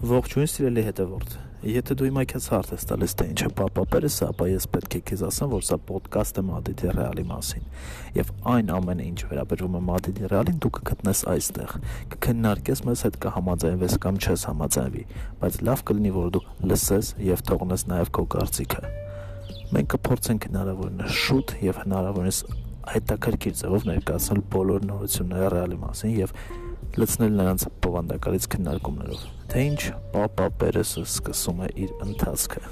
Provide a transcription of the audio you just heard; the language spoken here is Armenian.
Ողջույն սիրելի հետևորդ։ Եթե դու իմ այքած հարթ ես տալիս թե ինչ է պապապերսը, ապա ես պետք է քեզ ասեմ, որ սա ոդկաստ է Մադրիդի Ռեալի մասին։ Եվ այն ամենը, ինչ վերաբերվում է Մադրիդի Ռեալին, դու կգտնես այստեղ։ Կքննարկես մեզ հետ կհամաձայնվես կամ չես համաձայնվի, բայց լավ կլինի, որ դու լսես եւ թողնես նաեւ քո կարծիքը։ Մենք կփորձենք հնարավորինս շուտ եւ հնարավորինս հետաքրքիր ձևով ներկայացնել բոլոր նորությունները Ռեալի մասին եւ լցնել նրանց բովանդակալից քննարկումներով, թե ինչ Պապա Պերեսը սկսում է իր ընթացքը։